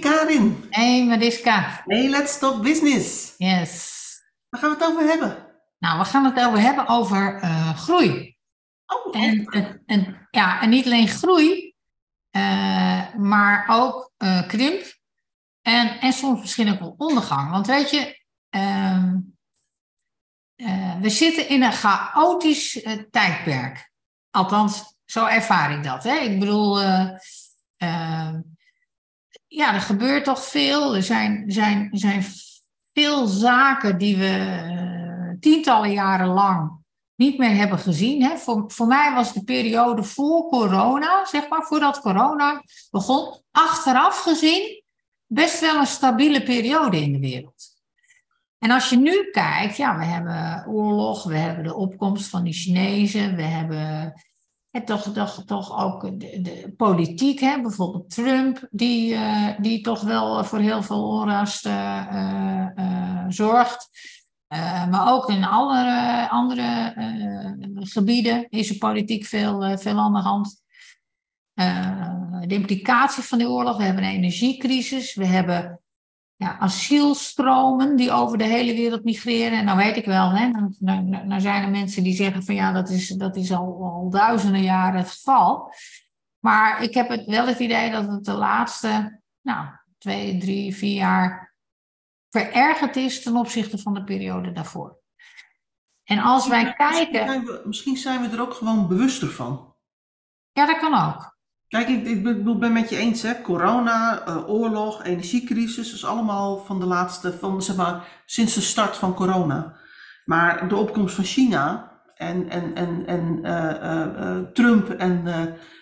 Karin. Hey Mariska. Hey, let's talk business. Yes. Waar gaan we het over hebben? Nou, we gaan het over hebben over eh, groei. Oh, En, en, en- ja, en niet alleen groei, eh, maar ook eh, krimp. En, en soms misschien ook wel ondergang. Want weet je, ehm, eh, we zitten in een chaotisch tijdperk. Althans, zo ervaar ik dat. Hè? Ik bedoel, eh, ehm, ja, er gebeurt toch veel. Er zijn, zijn, zijn veel zaken die we eh, tientallen jaren lang niet meer hebben gezien. Hè. Voor, voor mij was de periode voor corona, zeg maar, voordat corona begon, achteraf gezien best wel een stabiele periode in de wereld. En als je nu kijkt, ja, we hebben oorlog, we hebben de opkomst van die Chinezen, we hebben hè, toch, toch, toch ook de, de politiek, hè, bijvoorbeeld Trump, die, eh, die toch wel voor heel veel onrust eh, eh, zorgt. Maar ook in andere, andere gebieden is de politiek veel, veel aan de hand. De implicatie van de oorlog, we hebben een energiecrisis, we hebben ja, asielstromen die over de hele wereld migreren. En nou weet ik wel, hè, nou zijn er mensen die zeggen van ja, dat is, dat is al, al duizenden jaren het geval. Maar ik heb het wel het idee dat het de laatste nou, twee, drie, vier jaar verergerd is ten opzichte van de periode daarvoor. En als wij Misschien kijken, zijn, we, misschien zijn we er ook gewoon bewuster van. ja, dat kan ook. Kijk, ik, ik ben ben met je eens, hè. Corona, eh, oorlog, energiecrisis, is allemaal van de laatste, van, zeg maar, sinds de start van corona. Maar de opkomst van China en, en, en, en eh, eh, Trump en,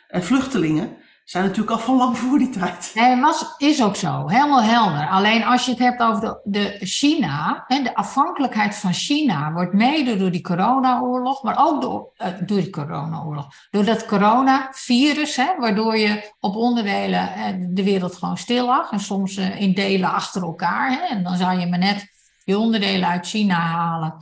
en vluchtelingen zijn natuurlijk al van lang voor die tijd. Nee, was, is ook zo, helemaal helder. Alleen als je het hebt over de, de China, hè, de afhankelijkheid van China wordt mede door die coronaoorlog, maar ook door, eh, door die coronaoorlog, door dat coronavirus, hè, waardoor je op onderdelen eh, de wereld gewoon stil lag en soms eh, in delen achter elkaar. Hè, en dan zou je maar net die onderdelen uit China halen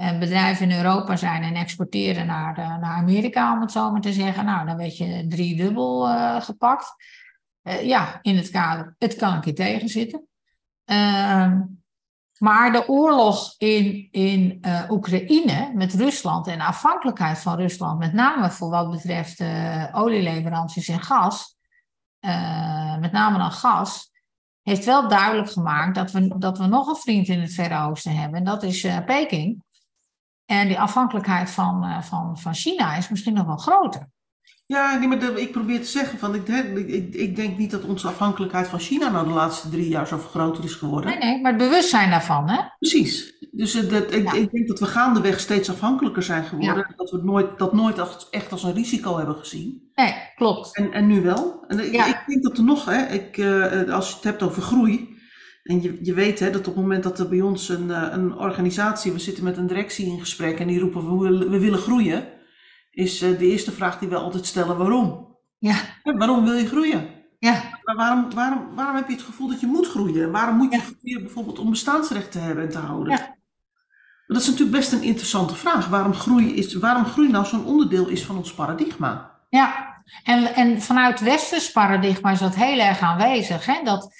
en bedrijven in Europa zijn en exporteren naar, eh, naar Amerika, om het zo maar te zeggen. Nou, dan werd je driedubbel eh gepakt. Eh, ja, in het kader, het kan een keer tegenzitten. Ehm, maar de oorlog in, in Oekraïne met Rusland en de afhankelijkheid van Rusland, met name voor wat betreft olieleveranties en gas, met name dan gas, heeft wel duidelijk gemaakt dat we, dat we nog een vriend in het Verre Oosten hebben. En dat is Peking. En die afhankelijkheid van, eh, van, van China is misschien nog wel groter. Ja, nee, maar ik probeer te zeggen, van, ik, ik, ik denk niet dat onze afhankelijkheid van China nou de laatste drie jaar zo groter is geworden. Nee, nee, maar het bewustzijn daarvan, hè? Precies. Dus eh, dat, ik, Ja. ik denk dat we gaandeweg steeds afhankelijker zijn geworden. Dat we nooit, dat nooit echt als een risico hebben gezien. Nee, klopt. En, en nu wel. En ik, Ja. ik denk dat er nog, hè, ik, eh, als je het hebt over groei. En je, je weet hè, dat op het moment dat er bij ons een, eh, een organisatie, we zitten met een directie in gesprek en die roepen we, willen- we willen groeien. Is eh, de eerste vraag die we altijd stellen waarom? Ja, Ja, waarom wil je groeien? ja, Maar waarom, waarom, waarom heb je het gevoel dat je moet groeien? Waarom moet je groeien bijvoorbeeld om bestaansrecht te hebben en te houden? Ja. Dat is natuurlijk best een interessante vraag. Waarom groei, is, waarom groei nou zo'n onderdeel is van ons paradigma? ja. En, en vanuit westers paradigma is dat heel erg aanwezig. Hè? Dat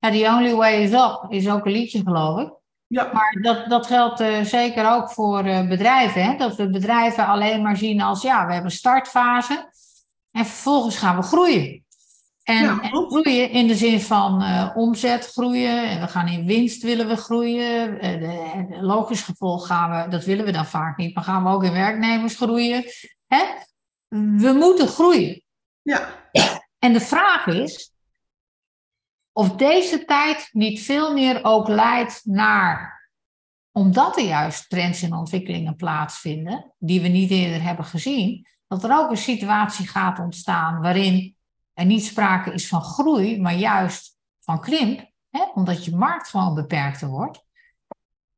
ja, the only way is up is ook een liedje, geloof ik. Ja, Maar dat, dat geldt eh, zeker ook voor eh, bedrijven. Hè? Dat we bedrijven alleen maar zien als, ja, we hebben startfase. En vervolgens gaan we groeien. En, Ja, en klopt. groeien in de zin van eh, omzet groeien. En we gaan in winst willen we groeien. De, de logisch gevolg gaan we, dat willen we dan vaak niet. Maar gaan we ook in werknemers groeien. Hè? We moeten groeien. ja. En de vraag is of deze tijd niet veel meer ook leidt naar, omdat er juist trends en ontwikkelingen plaatsvinden, die we niet eerder hebben gezien, dat er ook een situatie gaat ontstaan waarin er niet sprake is van groei, maar juist van krimp, hè, omdat je markt gewoon beperkter wordt.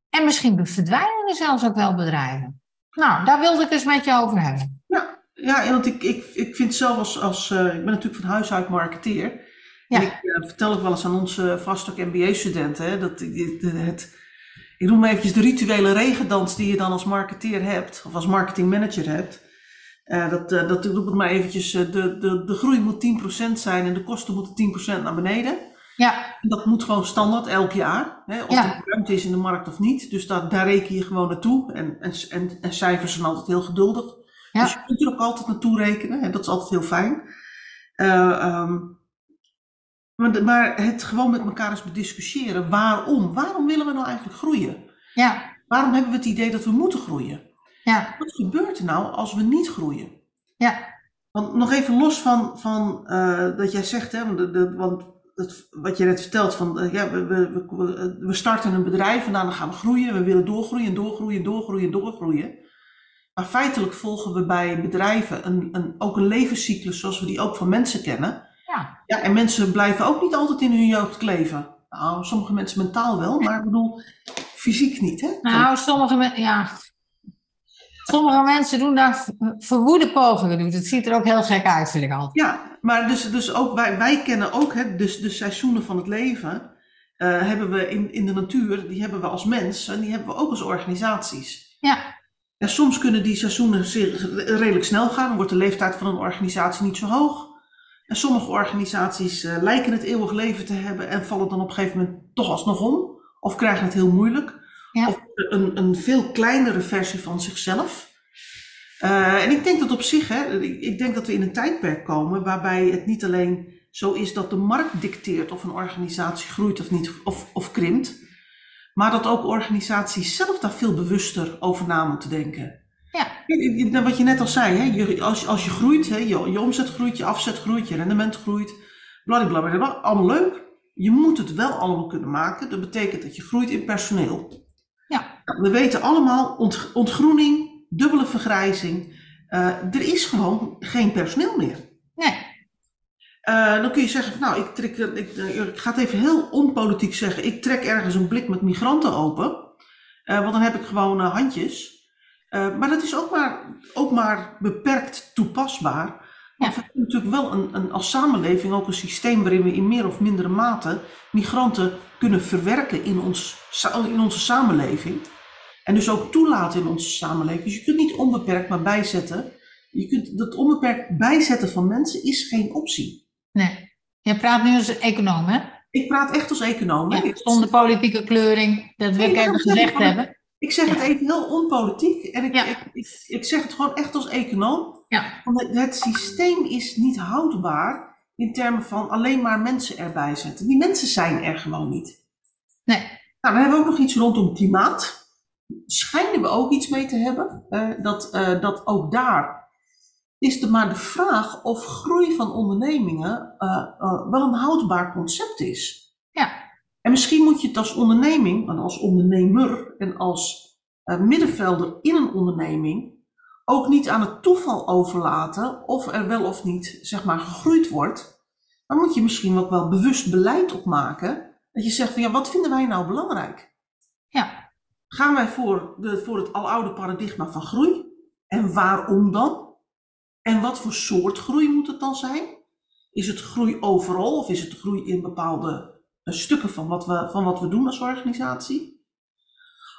En misschien verdwijnen er zelfs ook wel bedrijven. Nou, daar wilde ik eens met je over hebben. Ja, ja want ik, ik, ik vind zelf als, als eh, ik ben natuurlijk van huis uit marketeer. Ja. En ik eh, vertel ook wel eens aan onze vastok MBA-studenten, dat het, het, ik noem maar eventjes de rituele regendans die je dan als marketeer hebt, of als marketingmanager hebt. Eh, dat, eh, dat roep het maar eventjes, de, de, de groei moet 10% zijn en de kosten moeten 10% naar beneden. Ja, En dat moet gewoon standaard elk jaar. Hè, of Ja. er ruimte is in de markt of niet. Dus daar, daar reken je gewoon naartoe. En, en, en, en cijfers zijn altijd heel geduldig. Ja. Dus je kunt er ook altijd naartoe rekenen. Hè, dat is altijd heel fijn. Ehm, maar, maar het gewoon met elkaar eens bediscussiëren. Waarom? Waarom willen we nou eigenlijk groeien? ja, Waarom hebben we het idee dat we moeten groeien? ja, Wat gebeurt er nou als we niet groeien? ja, Want nog even los van, van eh, dat jij zegt, hè, want, de, de- want het, wat je net vertelt, van eh, ja, we, we, we, we starten een bedrijf en dan gaan we groeien, we willen doorgroeien, doorgroeien, doorgroeien, doorgroeien. Maar feitelijk volgen we bij bedrijven een, een, ook een levenscyclus zoals we die ook van mensen kennen. Ja. Ja, en mensen blijven ook niet altijd in hun jeugd kleven. Nou, sommige mensen mentaal wel, maar ik bedoel, fysiek niet, hè? Nou, sommige, men- ja. sommige mensen doen daar verwoede pogingen. Doen. Het ziet er ook heel gek uit, vind ik altijd. Ja, maar dus, dus ook wij, wij kennen ook hè, dus de seizoenen van het leven. eh, hebben we in, in de natuur, die hebben we als mens en die hebben we ook als organisaties. Ja, En soms kunnen die seizoenen redelijk snel gaan, dan wordt de leeftijd van een organisatie niet zo hoog. En sommige organisaties eh, lijken het eeuwig leven te hebben en vallen dan op een gegeven moment toch alsnog om. Of krijgen het heel moeilijk. Ja. Of een, een veel kleinere versie van zichzelf. Eh, en ik denk dat op zich, hè, ik, ik denk dat we in een tijdperk komen waarbij het niet alleen zo is dat de markt dicteert of een organisatie groeit of niet, of, of krimpt. Maar dat ook organisaties zelf daar veel bewuster over na moeten denken. Ja, je- Wat je net al zei, hè, als, als je groeit, hè, je, je omzet groeit, je afzet groeit, je rendement groeit, blablabla, allemaal leuk. Je moet het wel allemaal kunnen maken. Dat betekent dat je groeit in personeel. ja, Nou, we weten allemaal, ont, ontgroening, dubbele vergrijzing. eh, er is gewoon geen personeel meer. nee, Eh, dan kun je zeggen, van, nou, ik, trek, ik, ik ga het even heel onpolitiek zeggen. Ik trek ergens een blik met migranten open. Eh, want dan heb ik gewoon eh, handjes. Eh, maar dat is ook maar, ook maar beperkt toepasbaar. Want we hebben natuurlijk wel een, een, als samenleving ook een systeem waarin we in meer of mindere mate migranten kunnen verwerken in, ons, in onze samenleving. En dus ook toelaten in onze samenleving. Dus je kunt niet onbeperkt maar bijzetten. Je kunt, dat onbeperkt bijzetten van mensen is geen optie. nee. Je praat nu als econoom, hè? Ik praat echt als econoom. Ja, zonder politieke kleuring, dat wil ik even gezegd hebben. Ik zeg het even heel onpolitiek. En ik, Ja. ik, ik, ik zeg het gewoon echt als econoom. Ja, Want het, het systeem is niet houdbaar in termen van alleen maar mensen erbij zetten. Die mensen zijn er gewoon niet. nee, Nou, dan hebben we ook nog iets rondom klimaat. Schijnen we ook iets mee te hebben. eh, dat, eh, dat ook daar is het maar de vraag of groei van ondernemingen eh, wel een houdbaar concept is. En misschien moet je het als onderneming, en als ondernemer en als eh, middenvelder in een onderneming ook niet aan het toeval overlaten of er wel of niet zeg maar gegroeid wordt. Dan moet je misschien ook wel bewust beleid opmaken. Dat je zegt van ja, wat vinden wij nou belangrijk? ja, Gaan wij voor, de, voor het aloude paradigma van groei? En waarom dan? En wat voor soort groei moet het dan zijn? Is het groei overal of is het groei in bepaalde stukken van wat, we, van wat we doen als organisatie?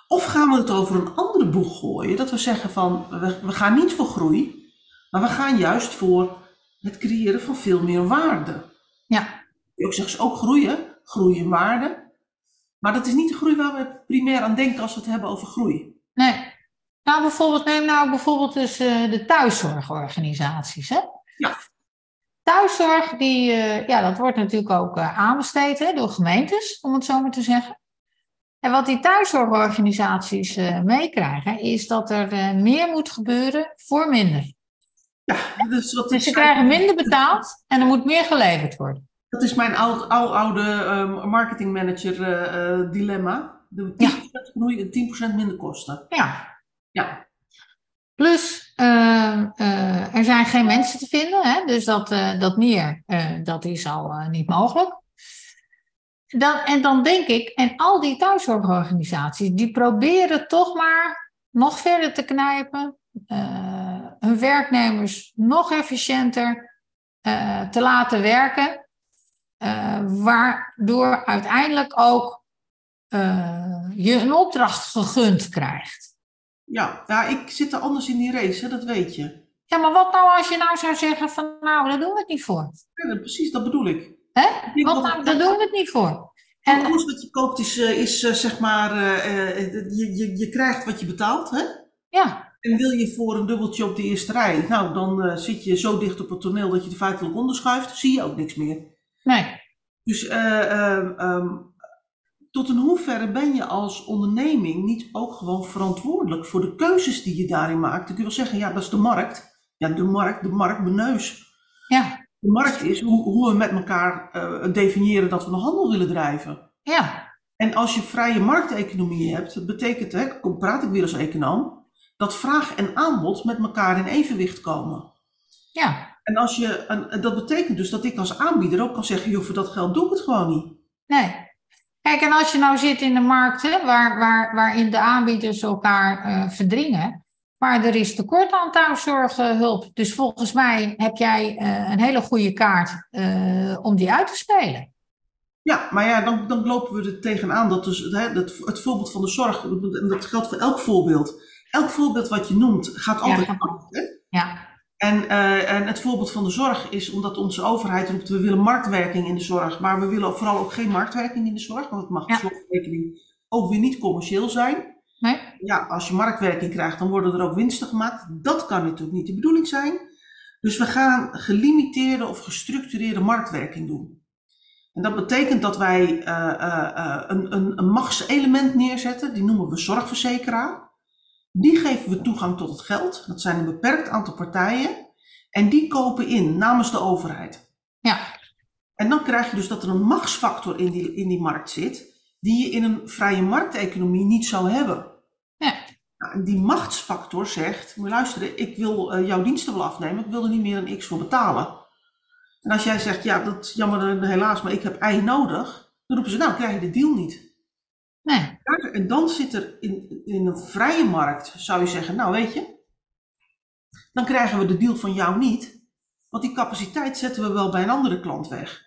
Of gaan we het over een andere boeg gooien? Dat we zeggen van we, we gaan niet voor groei, maar we gaan juist voor het creëren van veel meer waarde. ja, Je ook zegt ook groeien, groei in waarde. Maar dat is niet de groei waar we primair aan denken als we het hebben over groei. nee. Nou, bijvoorbeeld, neem nou bijvoorbeeld dus de thuiszorgorganisaties, hè? Ja. Thuiszorg, die, eh, ja, dat wordt natuurlijk ook eh, aanbesteed hè, door gemeentes, om het zo maar te zeggen. En wat die thuiszorgorganisaties eh, meekrijgen, is dat er meer moet gebeuren voor minder. Ja, dus dat Dus is, ze krijgen minder betaald en er moet meer geleverd worden. dat is mijn oud, oud, oude ehm, marketingmanager dilemma. De 10% groei en 10% minder kosten. Ja. Ja. Plus, eh, eh, er zijn geen mensen te vinden, hè? dus dat, eh, dat meer, dat is al niet mogelijk. Dan, en dan denk ik, en al die thuiszorgorganisaties, die proberen toch maar nog verder te knijpen, hun werknemers nog efficiënter te laten werken, waardoor uiteindelijk ook je een opdracht gegund krijgt. Ja, ja, ik zit er anders in die race, hè, dat weet je. Ja, maar wat nou als je nou zou zeggen van nou, daar doen we het niet voor. Ja, dat- precies, dat bedoel ik. Hè? dat- nou, daar doen we het niet voor. En En, alles wat je koopt is, eh, is eh, zeg maar, eh, je, je, je krijgt wat je betaalt. Hè? ja, En wil je voor een dubbeltje op de eerste rij, nou dan zit je zo dicht op het toneel dat je er feitelijk onderschuift, zie je ook niks meer. nee. Dus ehm, tot in hoeverre ben je als onderneming niet ook gewoon verantwoordelijk voor de keuzes die je daarin maakt? Dan kun je wel zeggen, ja, dat is de markt. Ja, de markt, de markt, mijn neus. Ja, De markt is hoe, hoe we met elkaar eh, definiëren dat we een handel willen drijven. ja, En als je vrije markteconomie hebt, dat betekent, hè, kom- praat ik weer als econoom, dat vraag en aanbod met elkaar in evenwicht komen. ja. En als je, en dat betekent dus dat ik als aanbieder ook kan zeggen, joh, voor dat geld doe ik het gewoon niet. Nee. Kijk, en als je nou zit in de markten waar, waar, waarin de aanbieders elkaar eh, verdringen, maar er is tekort aan thuiszorghulp. Dus volgens mij heb jij eh, een hele goede kaart eh, om die uit te spelen. Ja, maar ja, dan, dan lopen we er tegenaan dat dus, dat, het voorbeeld van de zorg, en dat geldt voor elk voorbeeld. Elk voorbeeld wat je noemt gaat altijd Ja. af. Hè? Ja, En, eh, en het voorbeeld van de zorg is omdat onze overheid roept, we willen marktwerking in de zorg, maar we willen vooral ook geen marktwerking in de zorg, want het mag Ja. ja. zorgverzekering ook weer niet commercieel zijn. nee? Ja, als je marktwerking krijgt, dan worden er ook winsten gemaakt. Dat kan natuurlijk niet de bedoeling zijn. Dus we gaan gelimiteerde of gestructureerde marktwerking doen. En dat betekent dat wij eh, eh, een, een, een machtselement neerzetten, die noemen we zorgverzekeraar. Die geven we toegang tot het geld. Dat zijn een beperkt aantal partijen. En die kopen in namens de overheid. Ja, En dan krijg je dus dat er een machtsfactor in die, in die markt zit, die je in een vrije markteconomie niet zou hebben. ja, Nou, die machtsfactor zegt, moet luisteren, ik wil eh, jouw diensten wel afnemen, ik wil er niet meer een x voor betalen. En als jij zegt, ja, dat is jammer eh, helaas, maar ik heb Y nodig, dan roepen ze, nou, krijg je de deal niet. Nee. En dan zit er in, in een vrije markt, zou je zeggen, nou weet je, dan krijgen we de deal van jou niet, want die capaciteit zetten we wel bij een andere klant weg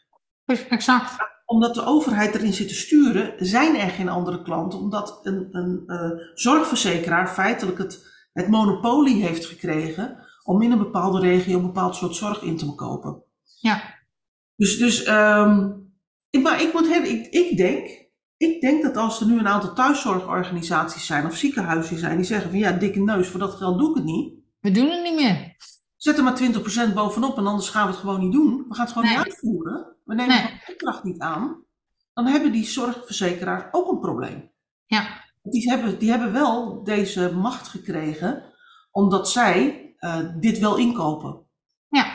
exact. omdat de overheid erin zit te sturen, zijn er geen andere klanten. Omdat een, een eh, zorgverzekeraar feitelijk het, het monopolie heeft gekregen om in een bepaalde regio een bepaald soort zorg in te kopen. Ja, Dus, dus ehm, ik, maar ik, moet heel, ik, ik, denk, ik denk dat als er nu een aantal thuiszorgorganisaties zijn of ziekenhuizen zijn die zeggen van ja, dikke neus, voor dat geld doe ik het niet. we doen het niet meer. Zet er maar 20% bovenop en anders gaan we het gewoon niet doen. We gaan het gewoon Nee. niet uitvoeren. We nemen Nee. de opdracht niet aan. Dan hebben die zorgverzekeraars ook een probleem. Ja, Die hebben, die hebben wel deze macht gekregen omdat zij eh, dit wel inkopen. ja,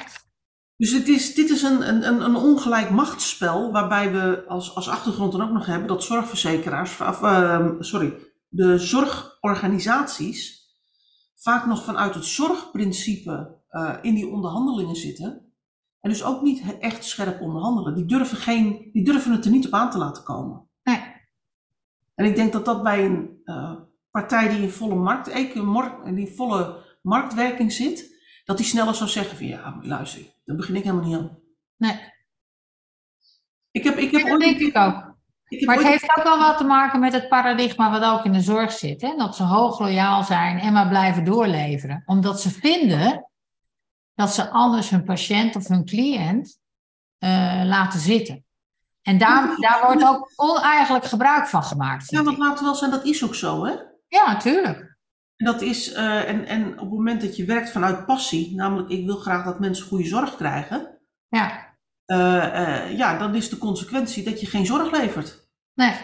Dus het is, dit is een, een, een- ongelijk machtsspel waarbij we als, als achtergrond dan ook nog hebben dat zorgverzekeraars, of, ehm, sorry, de zorgorganisaties vaak nog vanuit het zorgprincipe eh, in die onderhandelingen zitten. En dus ook niet echt scherp onderhandelen. Die durven, geen, die durven het er niet op aan te laten komen. nee. En ik denk dat dat bij een eh, partij die in volle, markt, die in volle marktwerking zit, dat die sneller zou zeggen van ja, luister, daar begin ik helemaal niet aan. nee. Ik heb, ik heb Dat denk ik ook. ik Maar het ooit- heeft ook wel wat te maken met het paradigma wat ook in de zorg zit. Hè? Dat ze hoog loyaal zijn en maar blijven doorleveren. Omdat ze vinden dat ze anders hun patiënt of hun cliënt eh, laten zitten. En daar, daar wordt ook oneigenlijk gebruik van gemaakt. Ja, want laten we wel zijn, dat is ook zo, hè? Ja, tuurlijk. En, dat is, eh, en, en op het moment dat je werkt vanuit passie, namelijk ik wil graag dat mensen goede zorg krijgen, Ja, eh, eh, ja, dan is de consequentie dat je geen zorg levert. nee.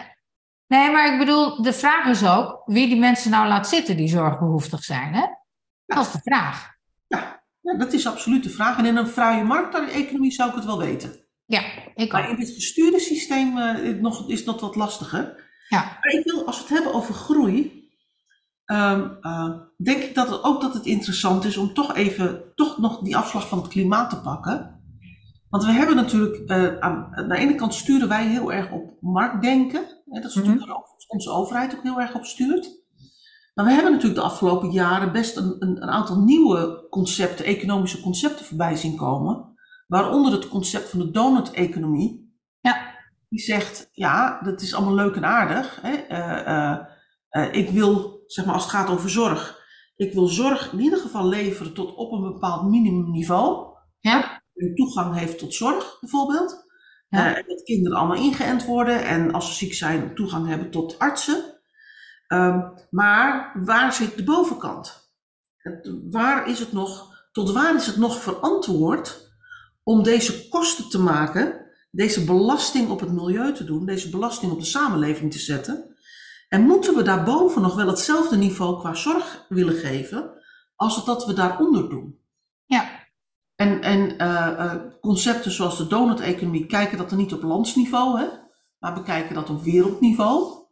Nee, maar ik bedoel, de vraag is ook wie die mensen nou laat zitten die zorgbehoeftig zijn. Hè? Dat is de vraag. Ja, dat is absoluut de vraag. En in een vrije markteconomie zou ik het wel weten. Ja, ik Maar ook. in dit gestuurde systeem eh, nog, is dat wat lastiger. Ja, Maar ik wil, als we het hebben over groei, ehm, eh, denk ik dat het, ook dat het interessant is om toch even toch nog die afslag van het klimaat te pakken. Want we hebben natuurlijk, eh, aan, aan de ene kant sturen wij heel erg op marktdenken. Hè, dat is Mhm. natuurlijk waar ook onze overheid ook heel erg op stuurt. Maar we hebben natuurlijk de afgelopen jaren best een, een, een aantal nieuwe concepten, economische concepten voorbij zien komen. Waaronder het concept van de donut-economie. ja, Die zegt, ja, dat is allemaal leuk en aardig. Hè? eh, ik wil, zeg maar als het gaat over zorg, ik wil zorg in ieder geval leveren tot op een bepaald minimumniveau. ja, Die toegang heeft tot zorg bijvoorbeeld. Ja. Eh, dat kinderen allemaal ingeënt worden en als ze ziek zijn toegang hebben tot artsen. Ehm, maar waar zit de bovenkant? Het- Waar is het nog, tot waar is het nog verantwoord om deze kosten te maken, deze belasting op het milieu te doen, deze belasting op de samenleving te zetten? En moeten we daarboven nog wel hetzelfde niveau qua zorg willen geven als het dat we daaronder doen? Ja. En, en eh, eh, concepten zoals de donut-economie kijken dat er niet op landsniveau, hè, maar bekijken dat op wereldniveau.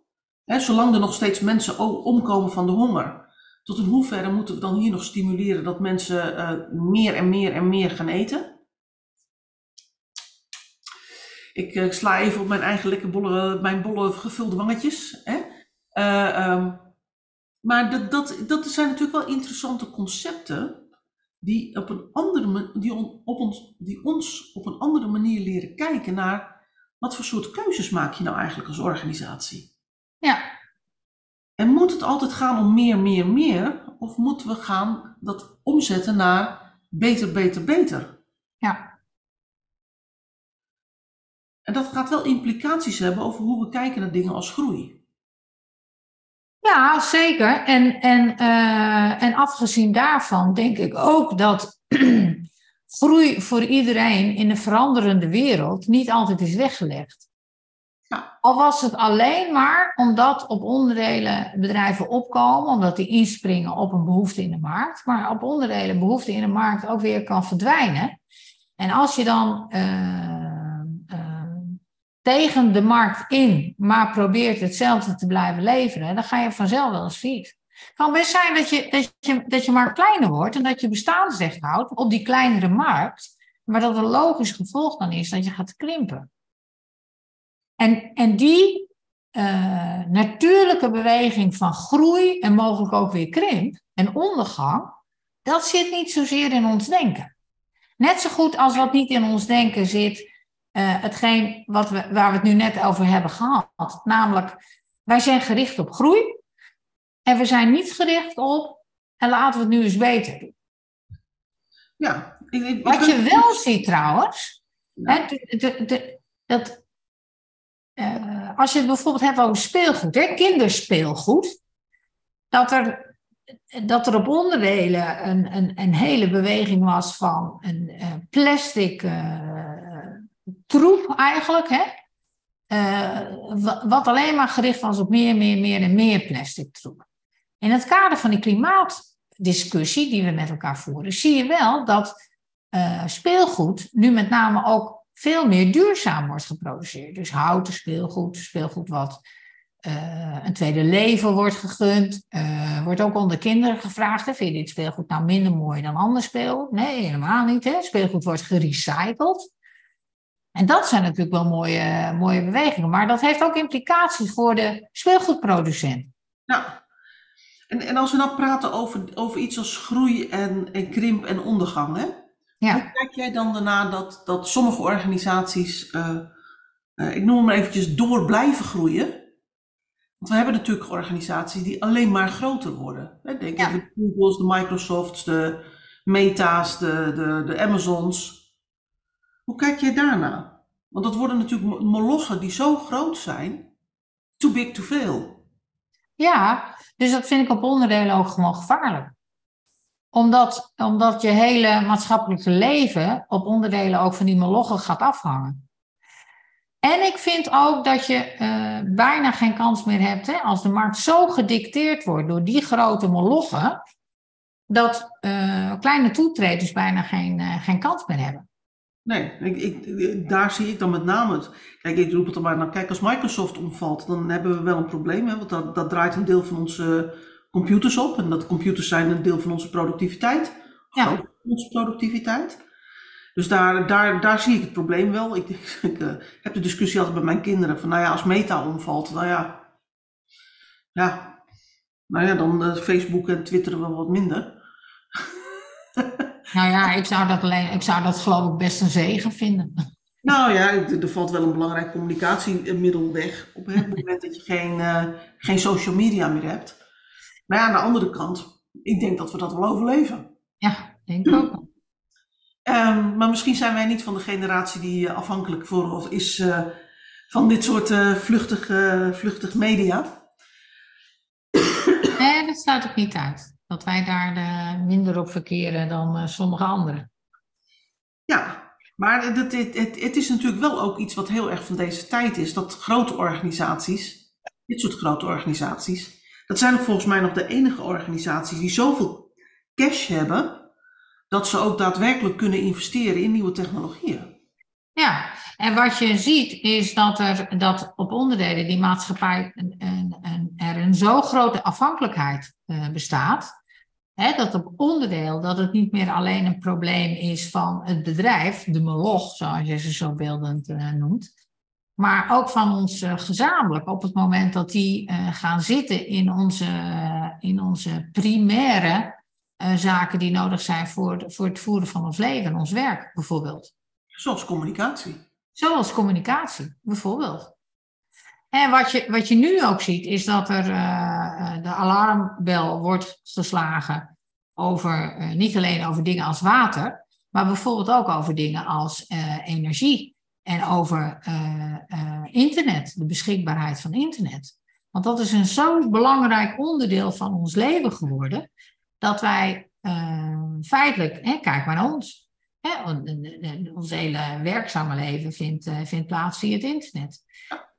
Hè, zolang er nog steeds mensen omkomen van de honger, tot in hoeverre moeten we dan hier nog stimuleren dat mensen eh, meer en meer en meer gaan eten? Ik sla even op mijn eigen lekker bolle, mijn bolle gevulde wangetjes. Hè? Eh, ehm, maar dat, dat, dat zijn natuurlijk wel interessante concepten die, op een andere, die, on- op ons, die ons op een andere manier leren kijken naar wat voor soort keuzes maak je nou eigenlijk als organisatie. Ja. En moet het altijd gaan om meer, meer, meer? Of moeten we gaan dat omzetten naar beter, beter, beter? Ja. En dat gaat wel implicaties hebben over hoe we kijken naar dingen als groei. Ja, zeker. En, en, eh, en afgezien daarvan denk ik ook dat groei voor iedereen in een veranderende wereld niet altijd is weggelegd. Ja. Al was het alleen maar omdat op onderdelen bedrijven opkomen, omdat die inspringen op een behoefte in de markt, maar op onderdelen behoefte in de markt ook weer kan verdwijnen. En als je dan eh, tegen de markt in, maar probeert hetzelfde te blijven leveren, dan ga je vanzelf wel eens failliet. Het kan best zijn dat je, dat, je, dat je markt kleiner wordt en dat je bestaansrecht houdt op die kleinere markt, maar dat een logisch gevolg dan is dat je gaat krimpen. En, en die eh, natuurlijke beweging van groei en mogelijk ook weer krimp en ondergang, dat zit niet zozeer in ons denken. Net zo goed als wat niet in ons denken zit, eh, hetgeen wat we, waar we het nu net over hebben gehad. Namelijk, wij zijn gericht op groei en we zijn niet gericht op, en laten we het nu eens beter doen. Ja, ik, Wat je wel ziet trouwens, Ja. hè, de, de, de- dat, eh, als je het bijvoorbeeld hebt over speelgoed, hè, kinderspeelgoed, dat er, dat er op onderdelen een, een, een hele beweging was van een eh, plastic troep eigenlijk, hè? Eh, wa- wat alleen maar gericht was op meer, meer, meer en meer plastic troep. In het kader van die klimaatdiscussie die we met elkaar voeren, zie je wel dat eh, speelgoed nu met name ook veel meer duurzaam wordt geproduceerd. Dus houten speelgoed, speelgoed wat eh, een tweede leven wordt gegund. Wordt ook onder kinderen gevraagd, hè, vind je dit speelgoed nou minder mooi dan ander speelgoed? Nee, helemaal niet. Hè? Speelgoed wordt gerecycled. En dat zijn natuurlijk wel mooie, mooie bewegingen. Maar dat heeft ook implicaties voor de speelgoedproducent. Ja. En, en als we nou praten over, over iets als groei en, en krimp en ondergang, hè? Ja. Hoe kijk jij dan daarna dat, dat sommige organisaties, eh, eh, ik noem hem maar eventjes, door blijven groeien? Want we hebben natuurlijk organisaties die alleen maar groter worden. Hè? Denk Ja. de Googles, de Microsofts, de Meta's, de, de, de Amazons. Hoe kijk jij daarna? Want dat worden natuurlijk mo- molochen die zo groot zijn, too big to fail. Ja, dus dat vind ik op onderdelen ook gewoon gevaarlijk. Omdat, omdat je hele maatschappelijke leven op onderdelen ook van die molochen gaat afhangen. En ik vind ook dat je eh, bijna geen kans meer hebt, hè, als de markt zo gedicteerd wordt door die grote molochen, dat eh, kleine toetreders bijna geen, eh, geen kans meer hebben. Nee, ik, ik, daar zie ik dan met name het. Kijk, ik roep het er maar naar. Kijk, als Microsoft omvalt, dan hebben we wel een probleem. Hè, want dat, dat draait een deel van onze computers op. En dat computers zijn een deel van onze productiviteit. Ja. Onze productiviteit. Dus daar, daar, daar zie ik het probleem wel. Ik, ik eh, heb de discussie altijd met mijn kinderen. Van nou ja, als Meta omvalt, nou ja. Ja, nou ja, dan eh, Facebook en Twitter wel wat minder. Nou ja, ik zou dat, alleen, ik zou dat geloof ik best een zegen vinden. Nou ja, er valt wel een belangrijk communicatiemiddel weg op het moment dat je geen, eh, geen social media meer hebt. Maar ja, aan de andere kant, ik denk dat we dat wel overleven. Ja, denk ik ook. Ehm, maar misschien zijn wij niet van de generatie die afhankelijk voor is van dit soort vluchtig, vluchtig media. Nee, dat sluit ik niet uit. Dat wij daar minder op verkeren dan sommige anderen. Ja, maar het, het, het, het, is natuurlijk wel ook iets wat heel erg van deze tijd is. Dat grote organisaties, dit soort grote organisaties, dat zijn ook volgens mij nog de enige organisaties die zoveel cash hebben, dat ze ook daadwerkelijk kunnen investeren in nieuwe technologieën. Ja, en wat je ziet is dat er dat op onderdelen die maatschappij een, zo grote afhankelijkheid uh, bestaat, Hè, dat op onderdeel, dat het niet meer alleen een probleem is van het bedrijf, de moloch, zoals je ze zo beeldend uh, noemt, maar ook van ons uh, gezamenlijk. Op het moment dat die uh, gaan zitten in onze, in onze primaire zaken die nodig zijn voor, voor het voeren van ons leven, ons werk bijvoorbeeld. Zoals communicatie. Zoals communicatie, bijvoorbeeld. En wat je, wat je nu ook ziet, is dat er uh, de alarmbel wordt geslagen over, uh, niet alleen over dingen als water, maar bijvoorbeeld ook over dingen als energie en over internet, de beschikbaarheid van internet. Want dat is een zo belangrijk onderdeel van ons leven geworden, dat wij feitelijk, hè, kijk maar naar ons, hè, ons hele werkzame leven vindt, vindt plaats via het internet.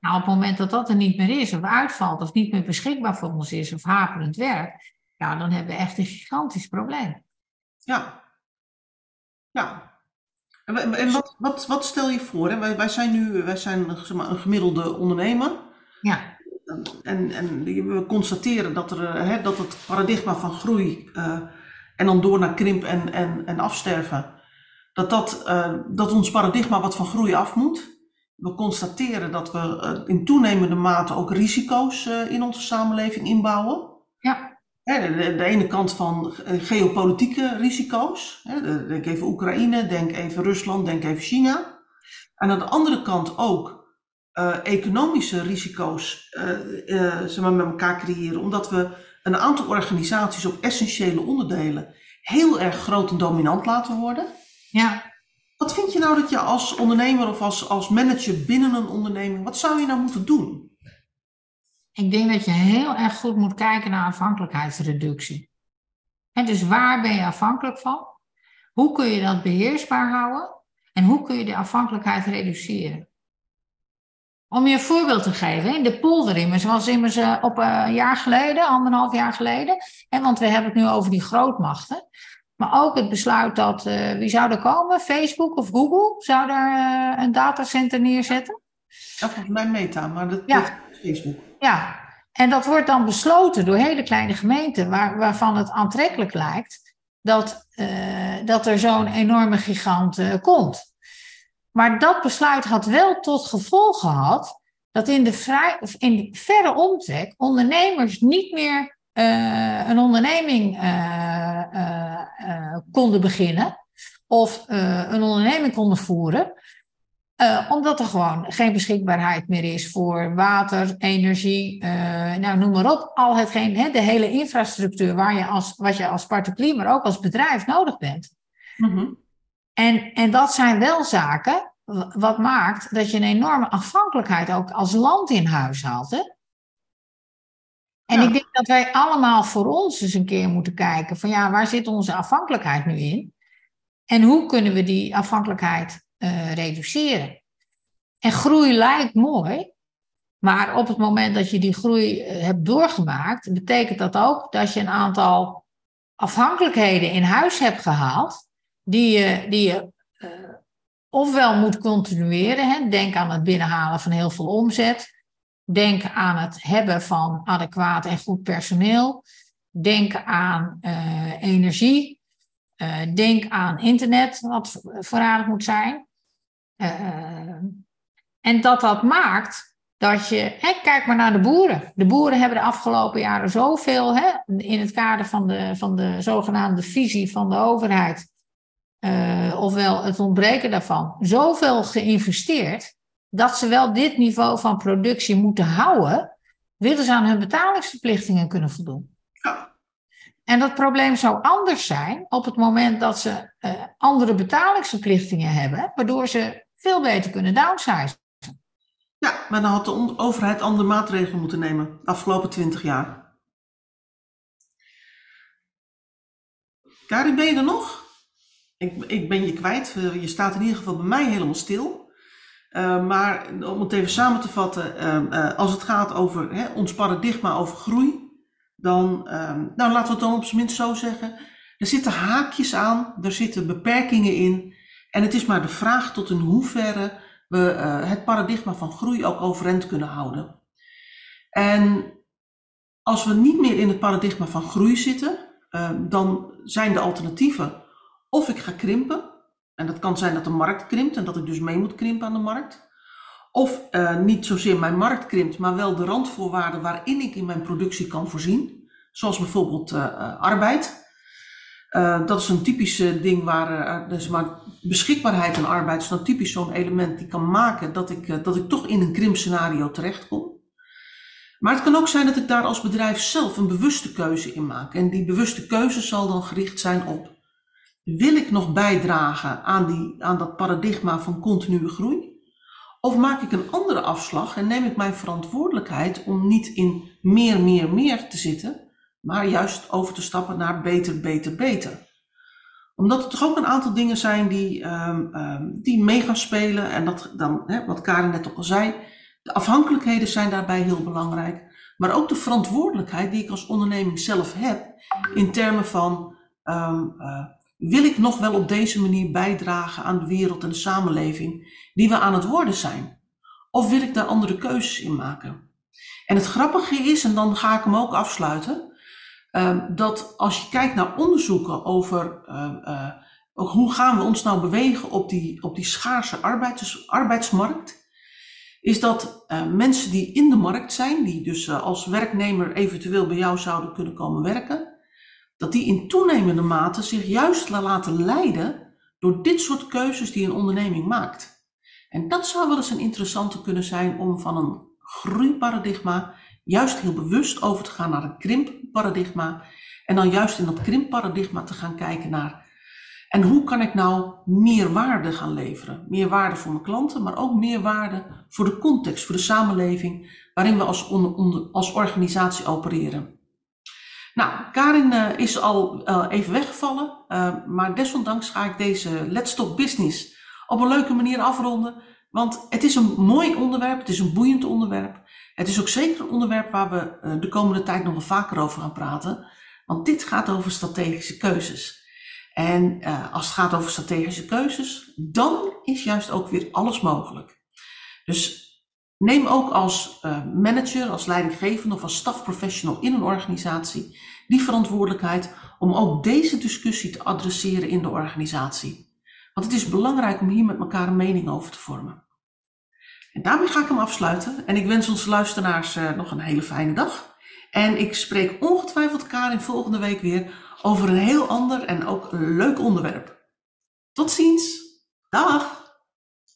Nou, op het moment dat dat er niet meer is, of uitvalt, of niet meer beschikbaar voor ons is, of haperend werk, ja, dan hebben we echt een gigantisch probleem. Ja. Ja. En, en wat, wat, wat stel je voor? Hè? Wij, wij zijn nu wij zijn, zeg maar, een gemiddelde ondernemer. Ja. En, en we constateren dat, er, hè, dat het paradigma van groei uh, en dan door naar krimp en, en, en afsterven, dat, dat, uh, dat ons paradigma wat van groei af moet we constateren dat we uh, in toenemende mate ook risico's uh, in onze samenleving inbouwen. Ja. Hè, de, de, ene kant van uh, geopolitieke risico's. Hè, denk even Oekraïne, denk even Rusland, denk even China. En aan de andere kant ook economische risico's zeg maar, met elkaar creëren. Omdat we een aantal organisaties op essentiële onderdelen heel erg groot en dominant laten worden. Ja. Wat vind je nou dat je als ondernemer of als, als manager binnen een onderneming, wat zou je nou moeten doen? Ik denk dat je heel erg goed moet kijken naar afhankelijkheidsreductie. En dus waar ben je afhankelijk van? Hoe kun je dat beheersbaar houden? En hoe kun je de afhankelijkheid reduceren? Om je een voorbeeld te geven, in de polderimmers was immers uh, op een jaar geleden, anderhalf jaar geleden. En want we hebben het nu over die grootmachten. Maar ook het besluit dat, uh, wie zou er komen? Facebook of Google zou daar uh, een datacenter neerzetten? Ja, volgens mij Meta, maar dat, ja. is Facebook. Ja, en dat wordt dan besloten door hele kleine gemeenten, waar, waarvan het aantrekkelijk lijkt dat, uh, dat er zo'n enorme gigant komt. Maar dat besluit had wel tot gevolg gehad dat in de, vrij, of in de verre omtrek ondernemers niet meer uh, een onderneming uh, uh, konden beginnen of een onderneming konden voeren, omdat er gewoon geen beschikbaarheid meer is voor water, energie, nou noem maar op, al hetgeen, hè, de hele infrastructuur waar je als, wat je als particulier, maar ook als bedrijf nodig bent. Mm -hmm. en, en dat zijn wel zaken wat maakt dat je een enorme afhankelijkheid ook als land in huis haalt. Hè? En ik dat wij allemaal voor ons eens een keer moeten kijken van ja, waar zit onze afhankelijkheid nu in? En hoe kunnen we die afhankelijkheid uh, reduceren? En groei lijkt mooi, maar op het moment dat je die groei uh, hebt doorgemaakt, betekent dat ook dat je een aantal afhankelijkheden in huis hebt gehaald, die je, die je uh, ofwel moet continueren, hè, denk aan het binnenhalen van heel veel omzet, Denk aan het hebben van adequaat en goed personeel. Denk aan uh, energie. Uh, denk aan internet, wat voorradig moet zijn. Uh, en dat dat maakt dat je, kijk maar naar de boeren. De boeren hebben de afgelopen jaren zoveel, hè, in het kader van de, van de zogenaamde visie van de overheid, ofwel het ontbreken daarvan, zoveel geïnvesteerd dat ze wel dit niveau van productie moeten houden, willen ze aan hun betalingsverplichtingen kunnen voldoen. Ja. En dat probleem zou anders zijn op het moment dat ze uh, andere betalingsverplichtingen hebben, waardoor ze veel beter kunnen downsizen. Ja, maar dan had de overheid andere maatregelen moeten nemen de afgelopen twintig jaar. Karin, ben je er nog? Ik, ik ben je kwijt. Eh, je staat in ieder geval bij mij helemaal stil. Uh, maar om het even samen te vatten, uh, als het gaat over hè, ons paradigma over groei, dan, ehm, nou laten we het dan op zijn minst zo zeggen, er zitten haakjes aan, er zitten beperkingen in. En het is maar de vraag tot in hoeverre we uh, het paradigma van groei ook overeind kunnen houden. En als we niet meer in het paradigma van groei zitten, uh, dan zijn de alternatieven of ik ga krimpen, en dat kan zijn dat de markt krimpt en dat ik dus mee moet krimpen aan de markt. Of uh, niet zozeer mijn markt krimpt, maar wel de randvoorwaarden waarin ik in mijn productie kan voorzien. Zoals bijvoorbeeld uh, arbeid. Uh, dat is een typisch ding waar dus maar beschikbaarheid aan arbeid is dan typisch zo'n element die kan maken dat ik, dat ik toch in een krimpscenario terechtkom. Maar het kan ook zijn dat ik daar als bedrijf zelf een bewuste keuze in maak. En die bewuste keuze zal dan gericht zijn op: wil ik nog bijdragen aan, die, aan dat paradigma van continue groei? Of maak ik een andere afslag en neem ik mijn verantwoordelijkheid om niet in meer, meer, meer te zitten, maar juist over te stappen naar beter, beter, beter. Omdat er toch ook een aantal dingen zijn die, um, die mee gaan spelen. En dat dan, hè, wat Karin net ook al zei, de afhankelijkheden zijn daarbij heel belangrijk. Maar ook de verantwoordelijkheid die ik als onderneming zelf heb in termen van um, uh, wil ik nog wel op deze manier bijdragen aan de wereld en de samenleving die we aan het worden zijn? Of wil ik daar andere keuzes in maken? En het grappige is, en dan ga ik hem ook afsluiten, uh, dat als je kijkt naar onderzoeken over uh, uh, hoe gaan we ons nou bewegen op die, op die schaarse arbeids, arbeidsmarkt, is dat mensen die in de markt zijn, die dus als werknemer eventueel bij jou zouden kunnen komen werken, dat die in toenemende mate zich juist laten leiden door dit soort keuzes die een onderneming maakt. En dat zou wel eens een interessante kunnen zijn om van een groeiparadigma juist heel bewust over te gaan naar een krimpparadigma. En dan juist in dat krimpparadigma te gaan kijken naar. En hoe kan ik nou meer waarde gaan leveren? Meer waarde voor mijn klanten, maar ook meer waarde voor de context, voor de samenleving waarin we als, als organisatie opereren. Nou, Karin uh, is al uh, even weggevallen, uh, maar desondanks ga ik deze Let's Talk Business op een leuke manier afronden. Want het is een mooi onderwerp, het is een boeiend onderwerp. Het is ook zeker een onderwerp waar we de komende tijd nog wel vaker over gaan praten. Want dit gaat over strategische keuzes. En als het gaat over strategische keuzes, dan is juist ook weer alles mogelijk. Dus Neem ook als uh, manager, als leidinggevende of als stafprofessional in een organisatie die verantwoordelijkheid om ook deze discussie te adresseren in de organisatie. Want het is belangrijk om hier met elkaar een mening over te vormen. En daarmee ga ik hem afsluiten en ik wens onze luisteraars uh, nog een hele fijne dag. En ik spreek ongetwijfeld Karin volgende week weer over een heel ander en ook leuk onderwerp. Tot ziens. Dag!